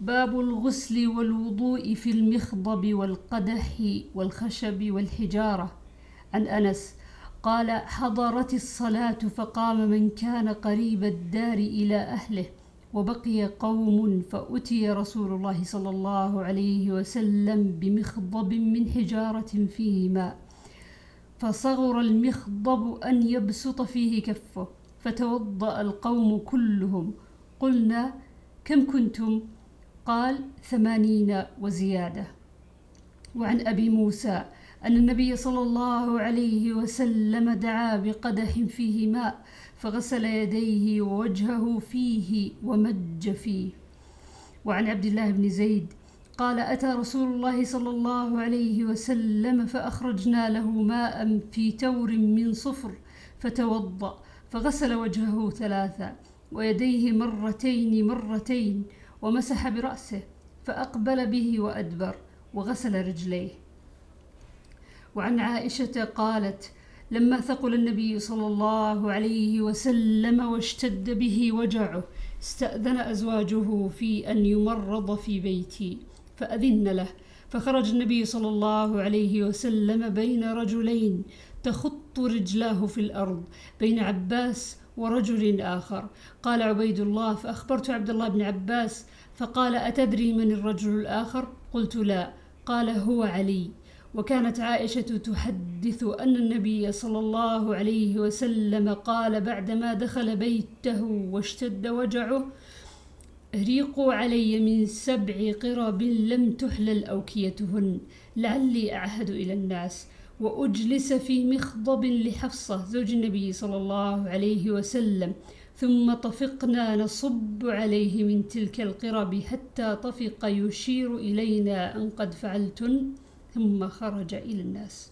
باب الغسل والوضوء في المخضب والقدح والخشب والحجارة. عن أنس قال حضرت الصلاة فقام من كان قريب الدار إلى أهله وبقي قوم فأتي رسول الله صلى الله عليه وسلم بمخضب من حجارة فيه ماء فصغر المخضب أن يبسط فيه كفه فتوضأ القوم كلهم. قلنا كم كنتم؟ قال ثمانين وزيادة. وعن أبي موسى أن النبي صلى الله عليه وسلم دعا بقدح فيه ماء فغسل يديه ووجهه فيه ومج فيه. وعن عبد الله بن زيد قال أتى رسول الله صلى الله عليه وسلم فأخرجنا له ماء في تور من صفر فتوضأ فغسل وجهه ثلاثا ويديه مرتين مرتين ومسح برأسه فأقبل به وأدبر وغسل رجليه. وعن عائشة قالت لما ثقل النبي صلى الله عليه وسلم واشتد به وجعه استأذن أزواجه في أن يمرض في بيتي فأذن له. فخرج النبي صلى الله عليه وسلم بين رجلين تخط رجلاه في الأرض بين عباس ورجل آخر. قال عبيد الله فأخبرت عبد الله بن عباس فقال أتدري من الرجل الآخر؟ قلت لا. قال هو علي. وكانت عائشة تحدث أن النبي صلى الله عليه وسلم قال بعدما دخل بيته واشتد وجعه ريقوا علي من سبع قرب لم تحلل أوكيتهن لعلي أعهد إلى الناس. وأجلس في مخضب لحفصة زوج النبي صلى الله عليه وسلم ثم طفقنا نصب عليه من تلك القرب حتى طفق يشير إلينا أن قد فعلتن ثم خرج إلى الناس.